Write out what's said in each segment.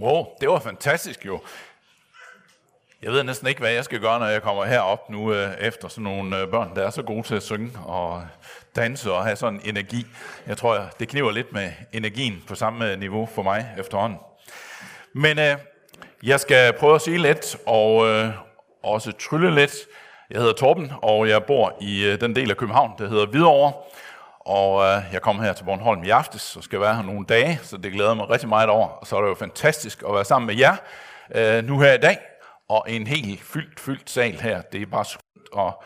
Wow, det var fantastisk jo. Jeg ved næsten ikke, hvad jeg skal gøre, når jeg kommer herop nu øh, efter sådan nogle øh, børn, der er så gode til at synge og danse og have sådan energi. Jeg tror, det kniver lidt med energien på samme øh, niveau for mig efterhånden. Men øh, jeg skal prøve at sige lidt og øh, også trylle lidt. Jeg hedder Torben, og jeg bor i øh, den del af København, der hedder Hvidovre. Og øh, jeg kommer her til Bornholm i aftes, og skal være her nogle dage, så det glæder mig rigtig meget over. Og så er det jo fantastisk at være sammen med jer øh, nu her i dag, og en helt fyldt, fyldt sal her. Det er bare skønt, og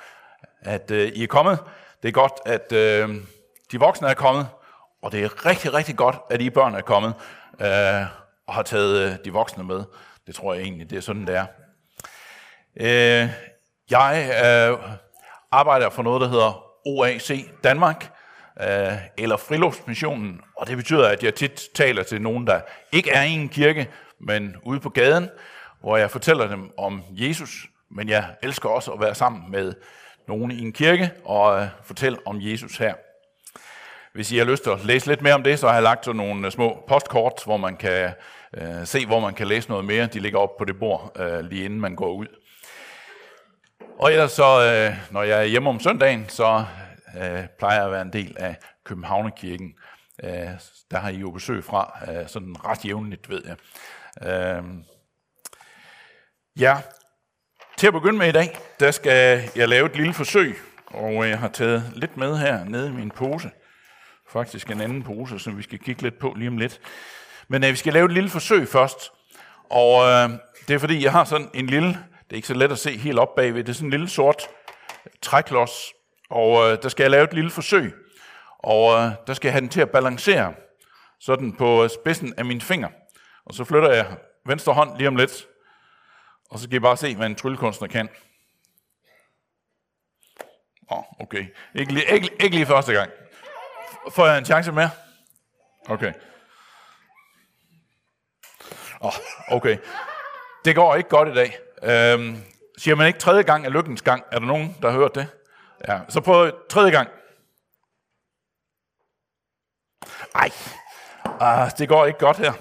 at øh, I er kommet. Det er godt, at øh, de voksne er kommet, og det er rigtig, rigtig godt, at I børn er kommet øh, og har taget øh, de voksne med. Det tror jeg egentlig, det er sådan, det er. Øh, jeg øh, arbejder for noget, der hedder OAC Danmark, øh, eller Friluftsmissionen, og det betyder, at jeg tit taler til nogen, der ikke er i en kirke, men ude på gaden, hvor jeg fortæller dem om Jesus, men jeg elsker også at være sammen med nogen i en kirke og øh, fortælle om Jesus her. Hvis I har lyst til at læse lidt mere om det, så har jeg lagt sådan nogle øh, små postkort, hvor man kan øh, se, hvor man kan læse noget mere. De ligger op på det bord, øh, lige inden man går ud. Og ellers så, øh, når jeg er hjemme om søndagen, så øh, plejer at være en del af Københavnerkirken. Øh, der har I jo besøg fra, øh, sådan ret jævnligt, ved jeg. Øh, ja, til at begynde med i dag, der skal jeg lave et lille forsøg, og jeg har taget lidt med her nede i min pose. Faktisk en anden pose, som vi skal kigge lidt på lige om lidt. Men øh, vi skal lave et lille forsøg først, og øh, det er fordi, jeg har sådan en lille, det er ikke så let at se helt op bagved, det er sådan en lille sort træklods, og øh, der skal jeg lave et lille forsøg, og øh, der skal jeg have den til at balancere, sådan på øh, spidsen af min finger. Og så flytter jeg venstre hånd lige om lidt, og så kan I bare se, hvad en tryllekunstner kan. Åh, oh, okay. Ikke lige, ikke, ikke lige første gang. Får jeg en chance mere? Okay. Åh, oh, okay. Det går ikke godt i dag. Øhm, siger man ikke tredje gang er lykkens gang? Er der nogen, der har hørt det? Ja, så prøv tredje gang. Ej, ah, det går ikke godt her.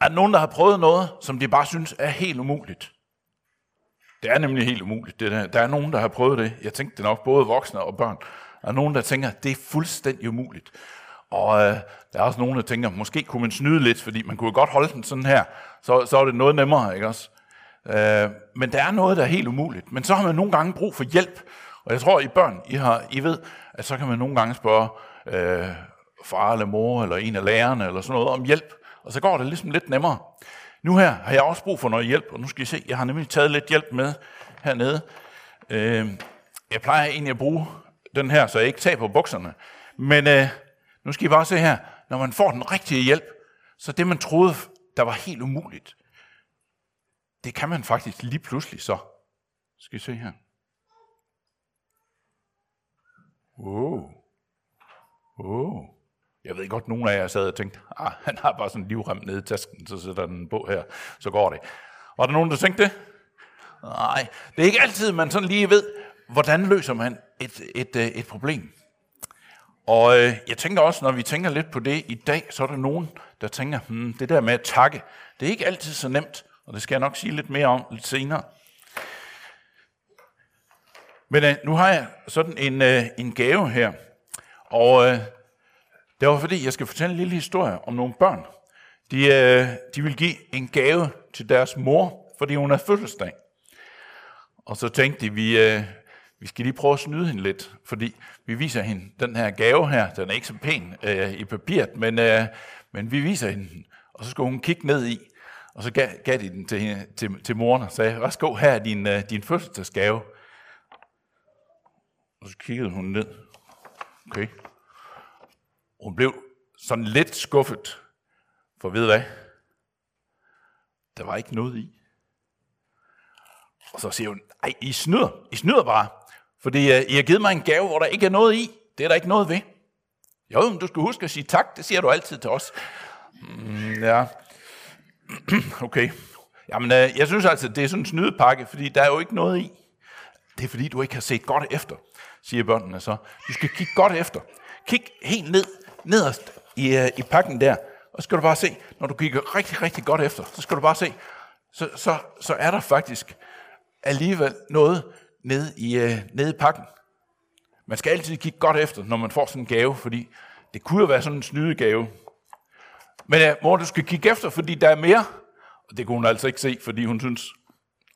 Er der nogen, der har prøvet noget, som de bare synes er helt umuligt? Det er nemlig helt umuligt. Det der. der er nogen, der har prøvet det. Jeg tænkte det nok både voksne og børn. Der er nogen, der tænker, det er fuldstændig umuligt. Og øh, der er også nogen, der tænker, måske kunne man snyde lidt, fordi man kunne godt holde den sådan her, så, så er det noget nemmere, ikke også? Øh, men der er noget, der er helt umuligt. Men så har man nogle gange brug for hjælp. Og jeg tror, I børn, I, har, I ved, at så kan man nogle gange spørge øh, far eller mor, eller en af lærerne, eller sådan noget om hjælp. Og så går det ligesom lidt nemmere. Nu her har jeg også brug for noget hjælp, og nu skal I se, jeg har nemlig taget lidt hjælp med hernede. Øh, jeg plejer egentlig at bruge den her, så jeg ikke taber bukserne. Men øh, nu skal I bare se her, når man får den rigtige hjælp, så det man troede, der var helt umuligt, det kan man faktisk lige pludselig så. Skal I se her. Oh. Oh. Jeg ved godt, nogle af jer sad og tænkte, ah, han har bare sådan en livrem nede i tasken, så sætter den på her, så går det. Var der nogen, der tænkte det? Nej, det er ikke altid, man sådan lige ved, hvordan løser man et, et, et, et problem. Og øh, jeg tænker også, når vi tænker lidt på det i dag, så er der nogen, der tænker, hmm, det der med at takke, det er ikke altid så nemt, og det skal jeg nok sige lidt mere om lidt senere. Men øh, nu har jeg sådan en, øh, en gave her, og øh, det var fordi, jeg skal fortælle en lille historie om nogle børn. De, øh, de vil give en gave til deres mor, fordi hun har fødselsdag. Og så tænkte de, vi, øh, vi skal lige prøve at snyde hende lidt, fordi vi viser hende den her gave her. Den er ikke så pæn øh, i papiret, men, øh, men vi viser hende den. Og så skal hun kigge ned i, og så gav, gav de den til, hende, til, til moren og sagde, værsgo, her er din, øh, din fødselsdagsgave. Og så kiggede hun ned. Okay. Hun blev sådan lidt skuffet, for ved hvad? Der var ikke noget i. Og så siger hun, ej, I snyder, I snyder bare. Fordi uh, I har givet mig en gave, hvor der ikke er noget i. Det er der ikke noget ved. Jo, men du skal huske at sige tak. Det siger du altid til os. Mm, ja. okay. Jamen, uh, jeg synes altså, det er sådan en snydepakke, fordi der er jo ikke noget i. Det er fordi, du ikke har set godt efter, siger børnene så. Du skal kigge godt efter. Kig helt ned, nederst i, uh, i pakken der, og så skal du bare se, når du kigger rigtig, rigtig godt efter, så skal du bare se, så, så, så er der faktisk alligevel noget nede i, øh, nede i pakken. Man skal altid kigge godt efter, når man får sådan en gave, fordi det kunne jo være sådan en snydegave. Men øh, mor, du skal kigge efter, fordi der er mere. Og det kunne hun altså ikke se, fordi hun synes,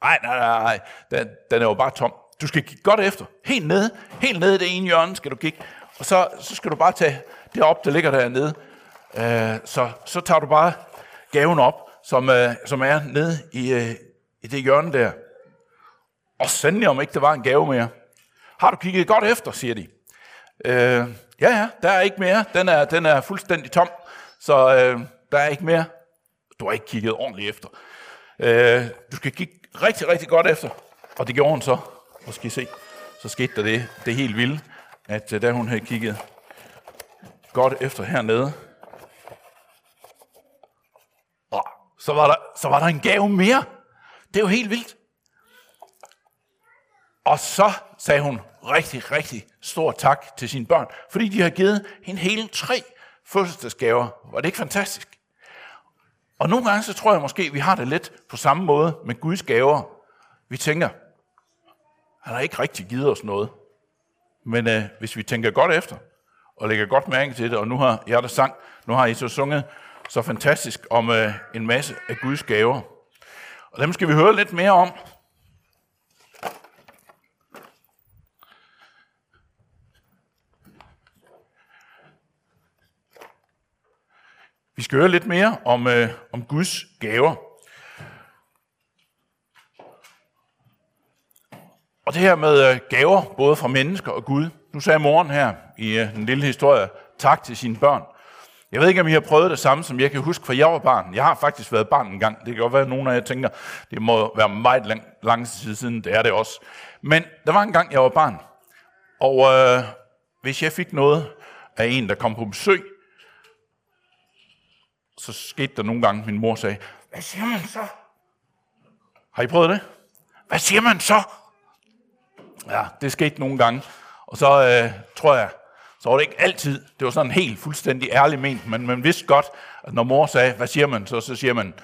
nej, nej, nej, nej, den, den er jo bare tom. Du skal kigge godt efter. Helt nede, helt nede i det ene hjørne skal du kigge. Og så, så skal du bare tage det op, der ligger dernede. Øh, så, så tager du bare gaven op, som, øh, som er nede i, øh, i det hjørne der. Og sandelig om ikke der var en gave mere. Har du kigget godt efter, siger de. Øh, ja, ja, der er ikke mere. Den er, den er fuldstændig tom, så øh, der er ikke mere. Du har ikke kigget ordentligt efter. Øh, du skal kigge rigtig, rigtig godt efter. Og det gjorde hun så. Og skal I se, så skete der det, det helt vilde, at øh, da hun havde kigget godt efter hernede, og så var der, så var der en gave mere. Det er jo helt vildt. Og så sagde hun rigtig, rigtig stor tak til sine børn, fordi de har givet hende hele tre fødselsdagsgaver. Var det ikke fantastisk? Og nogle gange så tror jeg måske, vi har det lidt på samme måde med Guds gaver. Vi tænker, han har ikke rigtig givet os noget. Men øh, hvis vi tænker godt efter, og lægger godt mærke til det, og nu har jeg der sang, nu har I så sunget så fantastisk om øh, en masse af Guds gaver. Og dem skal vi høre lidt mere om. Vi skal høre lidt mere om, øh, om Guds gaver. Og det her med øh, gaver, både fra mennesker og Gud. Nu sagde moren her i øh, den en lille historie, tak til sine børn. Jeg ved ikke, om I har prøvet det samme, som jeg kan huske, fra jeg var barn. Jeg har faktisk været barn en gang. Det kan godt være, at nogle af jer tænker, det må være meget lang, lang tid siden. Det er det også. Men der var en gang, jeg var barn. Og øh, hvis jeg fik noget af en, der kom på besøg, så skete der nogle gange, min mor sagde, hvad siger man så? Har I prøvet det? Hvad siger man så? Ja, det skete nogle gange. Og så øh, tror jeg, så var det ikke altid, det var sådan helt fuldstændig ærligt ment, men man vidste godt, at når mor sagde, hvad siger man, så, så siger man,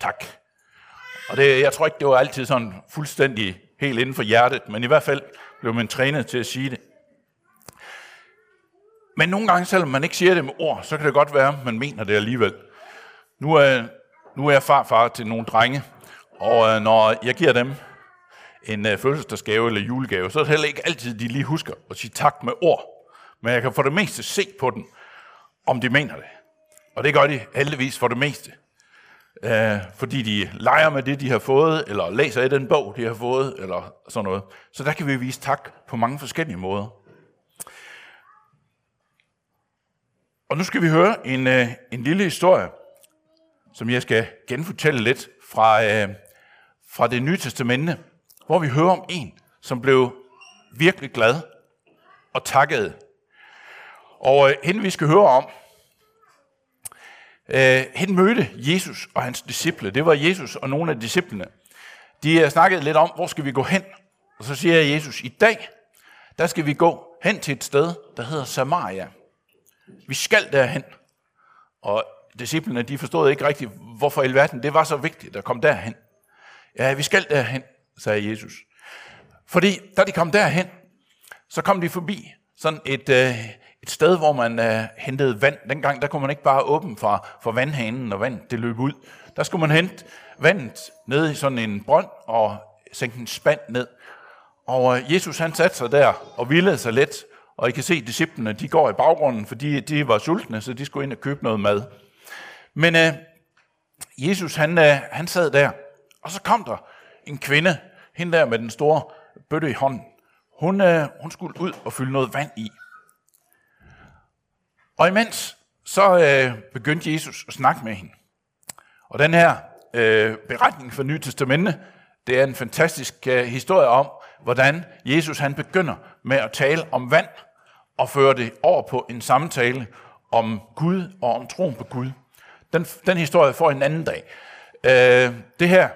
tak. Og det, jeg tror ikke, det var altid sådan fuldstændig helt inden for hjertet, men i hvert fald blev man trænet til at sige det. Men nogle gange, selvom man ikke siger det med ord, så kan det godt være, at man mener det alligevel. Nu er, nu er jeg farfar til nogle drenge, og øh, når jeg giver dem en øh, fødselsdagsgave eller julegave, så er det heller ikke altid, de lige husker at sige tak med ord. Men jeg kan for det meste se på den, om de mener det. Og det gør de heldigvis for det meste. Øh, fordi de leger med det, de har fået, eller læser i den bog, de har fået, eller sådan noget. Så der kan vi vise tak på mange forskellige måder. Og nu skal vi høre en, øh, en lille historie, som jeg skal genfortælle lidt fra, øh, fra det nye testamente, hvor vi hører om en, som blev virkelig glad og takkede. Og øh, hende vi skal høre om, øh, hende mødte Jesus og hans disciple. Det var Jesus og nogle af disciplene. De øh, snakkede lidt om, hvor skal vi gå hen? Og så siger Jesus, i dag, der skal vi gå hen til et sted, der hedder Samaria. Vi skal derhen. Og disciplene, de forstod ikke rigtigt, hvorfor i alverden det var så vigtigt at komme derhen. Ja, vi skal derhen, sagde Jesus. Fordi da de kom derhen, så kom de forbi sådan et, øh, et sted, hvor man øh, hentede vand. Dengang der kunne man ikke bare åbne for, for vandhanen, og vand det løb ud. Der skulle man hente vandet ned i sådan en brønd og sænke en spand ned. Og øh, Jesus han satte sig der og vildede sig let. Og I kan se, at disciplene de går i baggrunden, fordi de var sultne, så de skulle ind og købe noget mad. Men øh, Jesus, han, øh, han sad der, og så kom der en kvinde, hende der med den store bøtte i hånden. Hun, øh, hun skulle ud og fylde noget vand i. Og imens, så øh, begyndte Jesus at snakke med hende. Og den her øh, beretning fra Nye Testamente, det er en fantastisk øh, historie om, hvordan Jesus han begynder med at tale om vand, og føre det over på en samtale om Gud og om troen på Gud. Den, den historie får en anden dag. Øh, det her,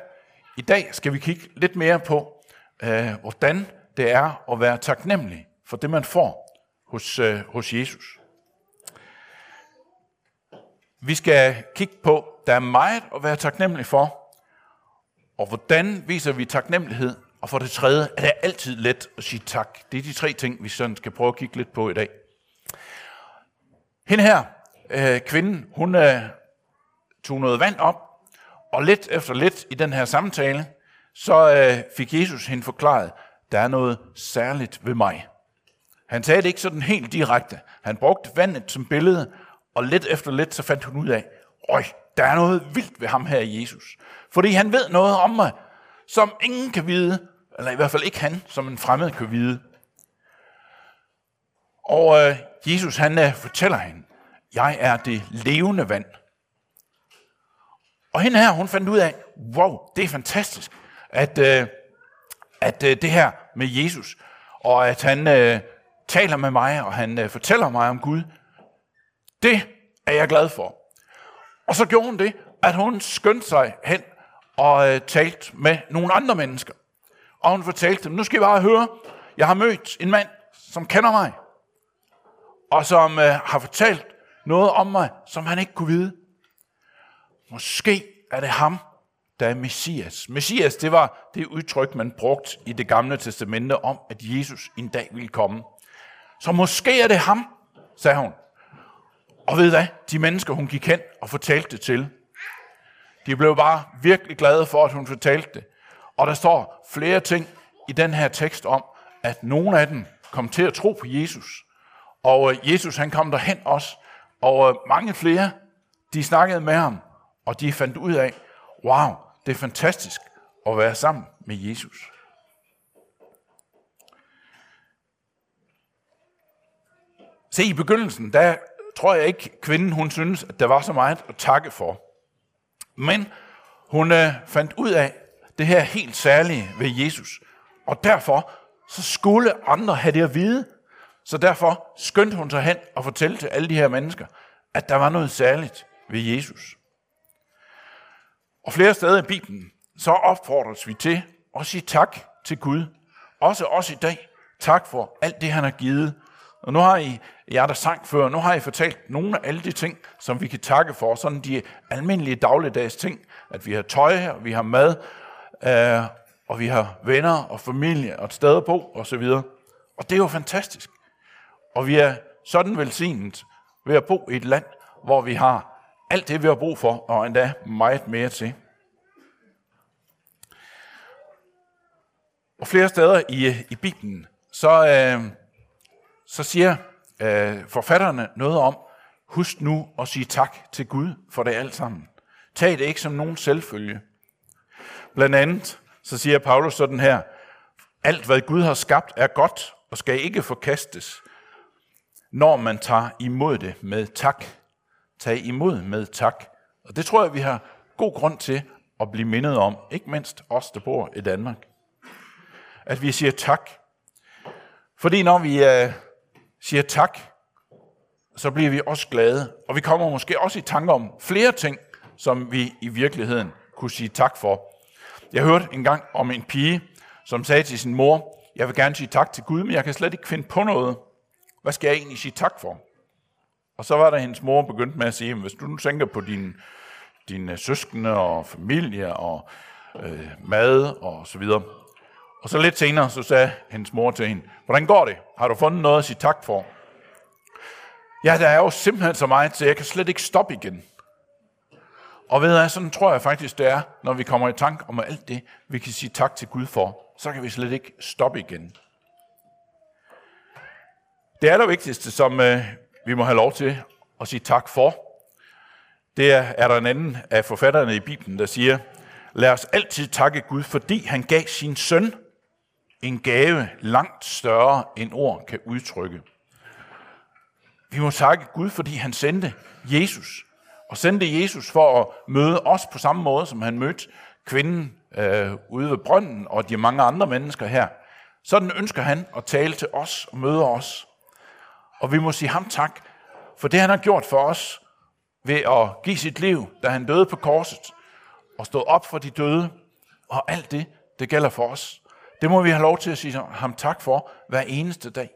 i dag skal vi kigge lidt mere på, øh, hvordan det er at være taknemmelig for det, man får hos, øh, hos Jesus. Vi skal kigge på, der er meget at være taknemmelig for, og hvordan viser vi taknemmelighed? Og for det tredje er det altid let at sige tak. Det er de tre ting, vi sådan skal prøve at kigge lidt på i dag. Hende her, øh, kvinden, hun øh, tog noget vand op, og lidt efter lidt i den her samtale, så øh, fik Jesus hende forklaret, der er noget særligt ved mig. Han sagde det ikke sådan helt direkte. Han brugte vandet som billede, og lidt efter lidt så fandt hun ud af, øj, der er noget vildt ved ham her, Jesus. Fordi han ved noget om mig, som ingen kan vide, eller i hvert fald ikke han, som en fremmed kan vide. Og øh, Jesus han øh, fortæller hende, jeg er det levende vand. Og hende her, hun fandt ud af, wow, det er fantastisk, at, øh, at øh, det her med Jesus, og at han øh, taler med mig, og han øh, fortæller mig om Gud, det er jeg glad for. Og så gjorde hun det, at hun skyndte sig hen og øh, talte med nogle andre mennesker. Og hun fortalte dem, nu skal I bare høre, jeg har mødt en mand, som kender mig, og som øh, har fortalt noget om mig, som han ikke kunne vide. Måske er det ham, der er Messias. Messias, det var det udtryk, man brugte i det gamle testamente om, at Jesus en dag ville komme. Så måske er det ham, sagde hun. Og ved hvad? De mennesker, hun gik hen og fortalte det til, de blev bare virkelig glade for, at hun fortalte det. Og der står flere ting i den her tekst om, at nogle af dem kom til at tro på Jesus. Og øh, Jesus han kom derhen også. Og øh, mange flere, de snakkede med ham, og de fandt ud af, wow, det er fantastisk at være sammen med Jesus. Se, i begyndelsen, der tror jeg ikke, kvinden hun synes, at der var så meget at takke for. Men hun øh, fandt ud af det her helt særlige ved Jesus. Og derfor så skulle andre have det at vide. Så derfor skyndte hun sig hen og fortalte til alle de her mennesker, at der var noget særligt ved Jesus. Og flere steder i Bibelen, så opfordres vi til at sige tak til Gud. Også os i dag. Tak for alt det, han har givet. Og nu har I, jeg der sang før, nu har I fortalt nogle af alle de ting, som vi kan takke for. Sådan de almindelige dagligdags ting. At vi har tøj, her, vi har mad, øh, og vi har venner og familie og et sted at bo og så videre. Og det er jo fantastisk. Og vi er sådan velsignet ved at bo i et land, hvor vi har alt det, vi har brug for, og endda meget mere til. Og flere steder i, i Bibelen, så, øh, så siger øh, forfatterne noget om, husk nu at sige tak til Gud for det alt sammen. Tag det ikke som nogen selvfølge. Blandt andet, så siger Paulus sådan her, alt hvad Gud har skabt er godt og skal ikke forkastes, når man tager imod det med tak tage imod med tak. Og det tror jeg, vi har god grund til at blive mindet om, ikke mindst os, der bor i Danmark. At vi siger tak. Fordi når vi øh, siger tak, så bliver vi også glade. Og vi kommer måske også i tanke om flere ting, som vi i virkeligheden kunne sige tak for. Jeg hørte engang om en pige, som sagde til sin mor, jeg vil gerne sige tak til Gud, men jeg kan slet ikke finde på noget. Hvad skal jeg egentlig sige tak for? Og så var der hendes mor begyndt med at sige, hvis du nu tænker på din, dine øh, søskende og familie og øh, mad og så videre. Og så lidt senere, så sagde hendes mor til hende, hvordan går det? Har du fundet noget at sige tak for? Ja, der er jo simpelthen så meget, så jeg kan slet ikke stoppe igen. Og ved jeg, sådan tror jeg faktisk, det er, når vi kommer i tanke om alt det, vi kan sige tak til Gud for, så kan vi slet ikke stoppe igen. Det allervigtigste, som øh, vi må have lov til at sige tak for, det er, er der en anden af forfatterne i Bibelen, der siger, lad os altid takke Gud, fordi han gav sin søn en gave langt større end ord kan udtrykke. Vi må takke Gud, fordi han sendte Jesus, og sendte Jesus for at møde os på samme måde, som han mødte kvinden øh, ude ved brønden og de mange andre mennesker her. Sådan ønsker han at tale til os og møde os. Og vi må sige ham tak for det, han har gjort for os ved at give sit liv, da han døde på korset, og stå op for de døde, og alt det, det gælder for os. Det må vi have lov til at sige ham tak for hver eneste dag.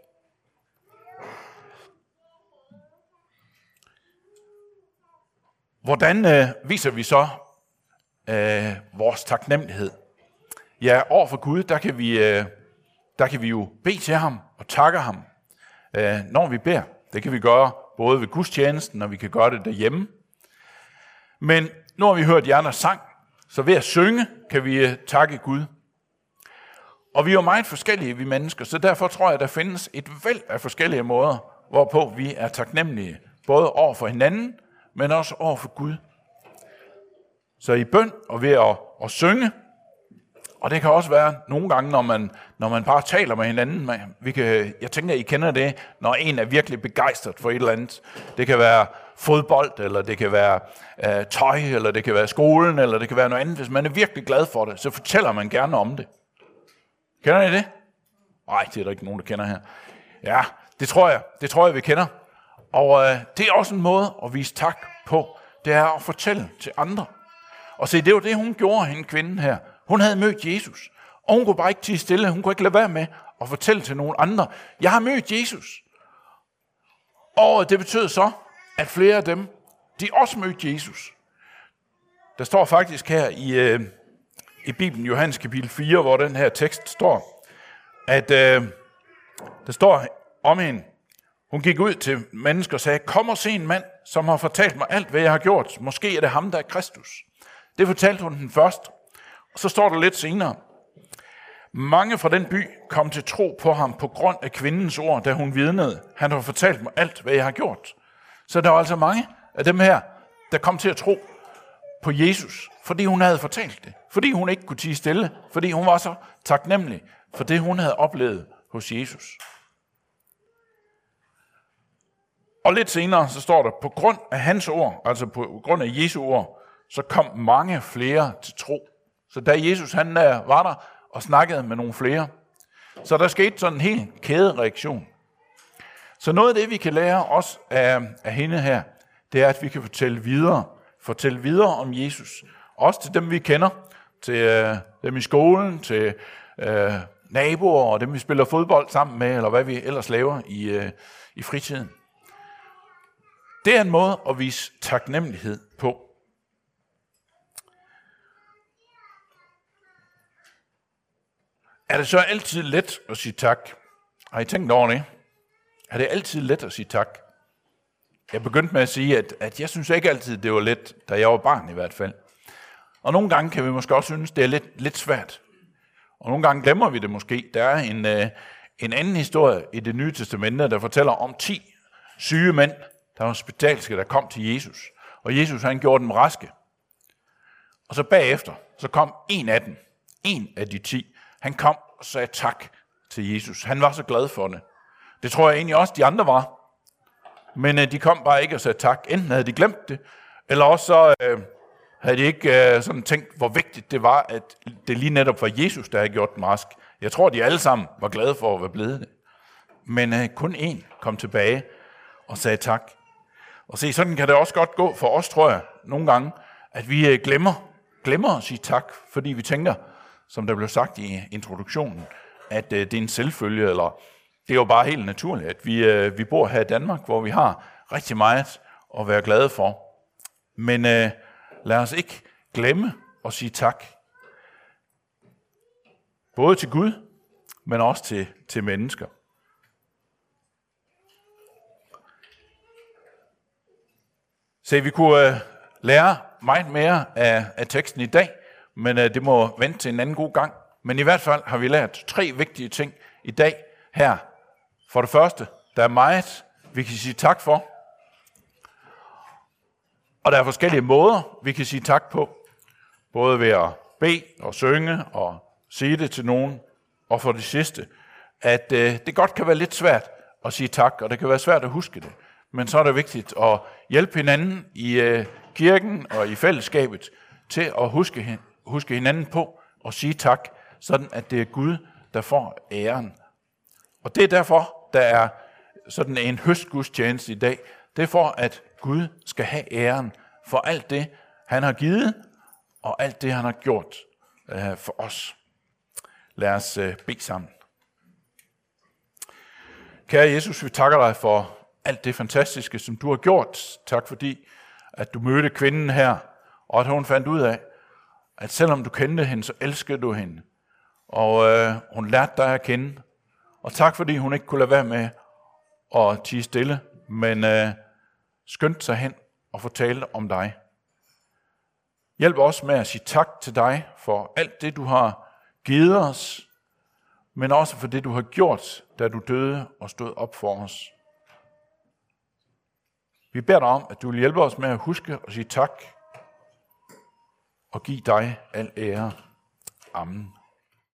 Hvordan øh, viser vi så øh, vores taknemmelighed? Ja, over for Gud, der kan vi, øh, der kan vi jo bede til ham og takke ham, Øh, når vi beder. Det kan vi gøre både ved gudstjenesten, og vi kan gøre det derhjemme. Men nu har vi hørt jer sang, så ved at synge kan vi øh, takke Gud. Og vi er jo meget forskellige, vi mennesker, så derfor tror jeg, at der findes et væld af forskellige måder, hvorpå vi er taknemmelige, både over for hinanden, men også over for Gud. Så i bøn og ved at, at synge, og det kan også være nogle gange, når man, når man bare taler med hinanden. Vi kan, jeg tænker, I kender det, når en er virkelig begejstret for et eller andet. Det kan være fodbold, eller det kan være øh, tøj, eller det kan være skolen, eller det kan være noget andet. Hvis man er virkelig glad for det, så fortæller man gerne om det. Kender I det? Nej, det er der ikke nogen, der kender her. Ja, det tror jeg. Det tror jeg, vi kender. Og øh, det er også en måde at vise tak på. Det er at fortælle til andre. Og se, det var det, hun gjorde, hende kvinden her. Hun havde mødt Jesus, og hun kunne bare ikke tige stille. Hun kunne ikke lade være med at fortælle til nogen andre, jeg har mødt Jesus. Og det betød så, at flere af dem, de også mødte Jesus. Der står faktisk her i, øh, i Bibelen, Johannes kapitel 4, hvor den her tekst står, at øh, der står om hende, hun gik ud til mennesker og sagde, kom og se en mand, som har fortalt mig alt, hvad jeg har gjort. Måske er det ham, der er Kristus. Det fortalte hun den først. Og så står der lidt senere, mange fra den by kom til tro på ham på grund af kvindens ord, da hun vidnede. Han har fortalt mig alt, hvad jeg har gjort. Så der var altså mange af dem her, der kom til at tro på Jesus, fordi hun havde fortalt det. Fordi hun ikke kunne tige stille. Fordi hun var så taknemmelig for det, hun havde oplevet hos Jesus. Og lidt senere, så står der, på grund af hans ord, altså på grund af Jesu ord, så kom mange flere til tro. Så da Jesus han øh, var der og snakkede med nogle flere, så der skete sådan en helt kædereaktion. Så noget af det, vi kan lære os af, af hende her, det er, at vi kan fortælle videre. Fortælle videre om Jesus. Også til dem, vi kender. Til øh, dem i skolen, til øh, naboer og dem, vi spiller fodbold sammen med, eller hvad vi ellers laver i, øh, i fritiden. Det er en måde at vise taknemmelighed på. Er det så altid let at sige tak? Har I tænkt over det? Er det altid let at sige tak? Jeg begyndte med at sige, at, at jeg synes ikke altid, det var let, da jeg var barn i hvert fald. Og nogle gange kan vi måske også synes, det er lidt, lidt svært. Og nogle gange glemmer vi det måske. Der er en, øh, en anden historie i det nye testamente, der fortæller om 10 syge mænd, der var hospitalske, der kom til Jesus. Og Jesus han gjorde dem raske. Og så bagefter, så kom en af dem, en af de ti, han kom og sagde tak til Jesus. Han var så glad for det. Det tror jeg egentlig også, de andre var. Men øh, de kom bare ikke og sagde tak. Enten havde de glemt det, eller også så øh, havde de ikke øh, sådan tænkt, hvor vigtigt det var, at det lige netop var Jesus, der havde gjort mask. rask. Jeg tror, de alle sammen var glade for at være blevet det. Men øh, kun én kom tilbage og sagde tak. Og se, sådan kan det også godt gå for os, tror jeg, nogle gange, at vi øh, glemmer, glemmer at sige tak, fordi vi tænker, som der blev sagt i introduktionen, at øh, det er en selvfølge, eller det er jo bare helt naturligt, at vi, øh, vi bor her i Danmark, hvor vi har rigtig meget at være glade for. Men øh, lad os ikke glemme at sige tak. Både til Gud, men også til, til mennesker. Så vi kunne øh, lære meget mere af, af teksten i dag, men øh, det må vente til en anden god gang. Men i hvert fald har vi lært tre vigtige ting i dag her. For det første, der er meget, vi kan sige tak for. Og der er forskellige måder, vi kan sige tak på. Både ved at bede og synge og sige det til nogen. Og for det sidste, at øh, det godt kan være lidt svært at sige tak, og det kan være svært at huske det. Men så er det vigtigt at hjælpe hinanden i øh, kirken og i fællesskabet til at huske huske hinanden på og sige tak, sådan at det er Gud, der får æren. Og det er derfor, der er sådan en høstgudstjeneste i dag. Det er for, at Gud skal have æren for alt det, han har givet, og alt det, han har gjort øh, for os. Lad os øh, bede sammen. Kære Jesus, vi takker dig for alt det fantastiske, som du har gjort. Tak fordi, at du mødte kvinden her, og at hun fandt ud af, at selvom du kendte hende, så elskede du hende. Og øh, hun lærte dig at kende. Og tak fordi hun ikke kunne lade være med at tige stille, men øh, skyndte sig hen og fortalte om dig. Hjælp os med at sige tak til dig for alt det, du har givet os, men også for det, du har gjort, da du døde og stod op for os. Vi beder dig om, at du vil hjælpe os med at huske og sige tak og give dig al ære. Amen.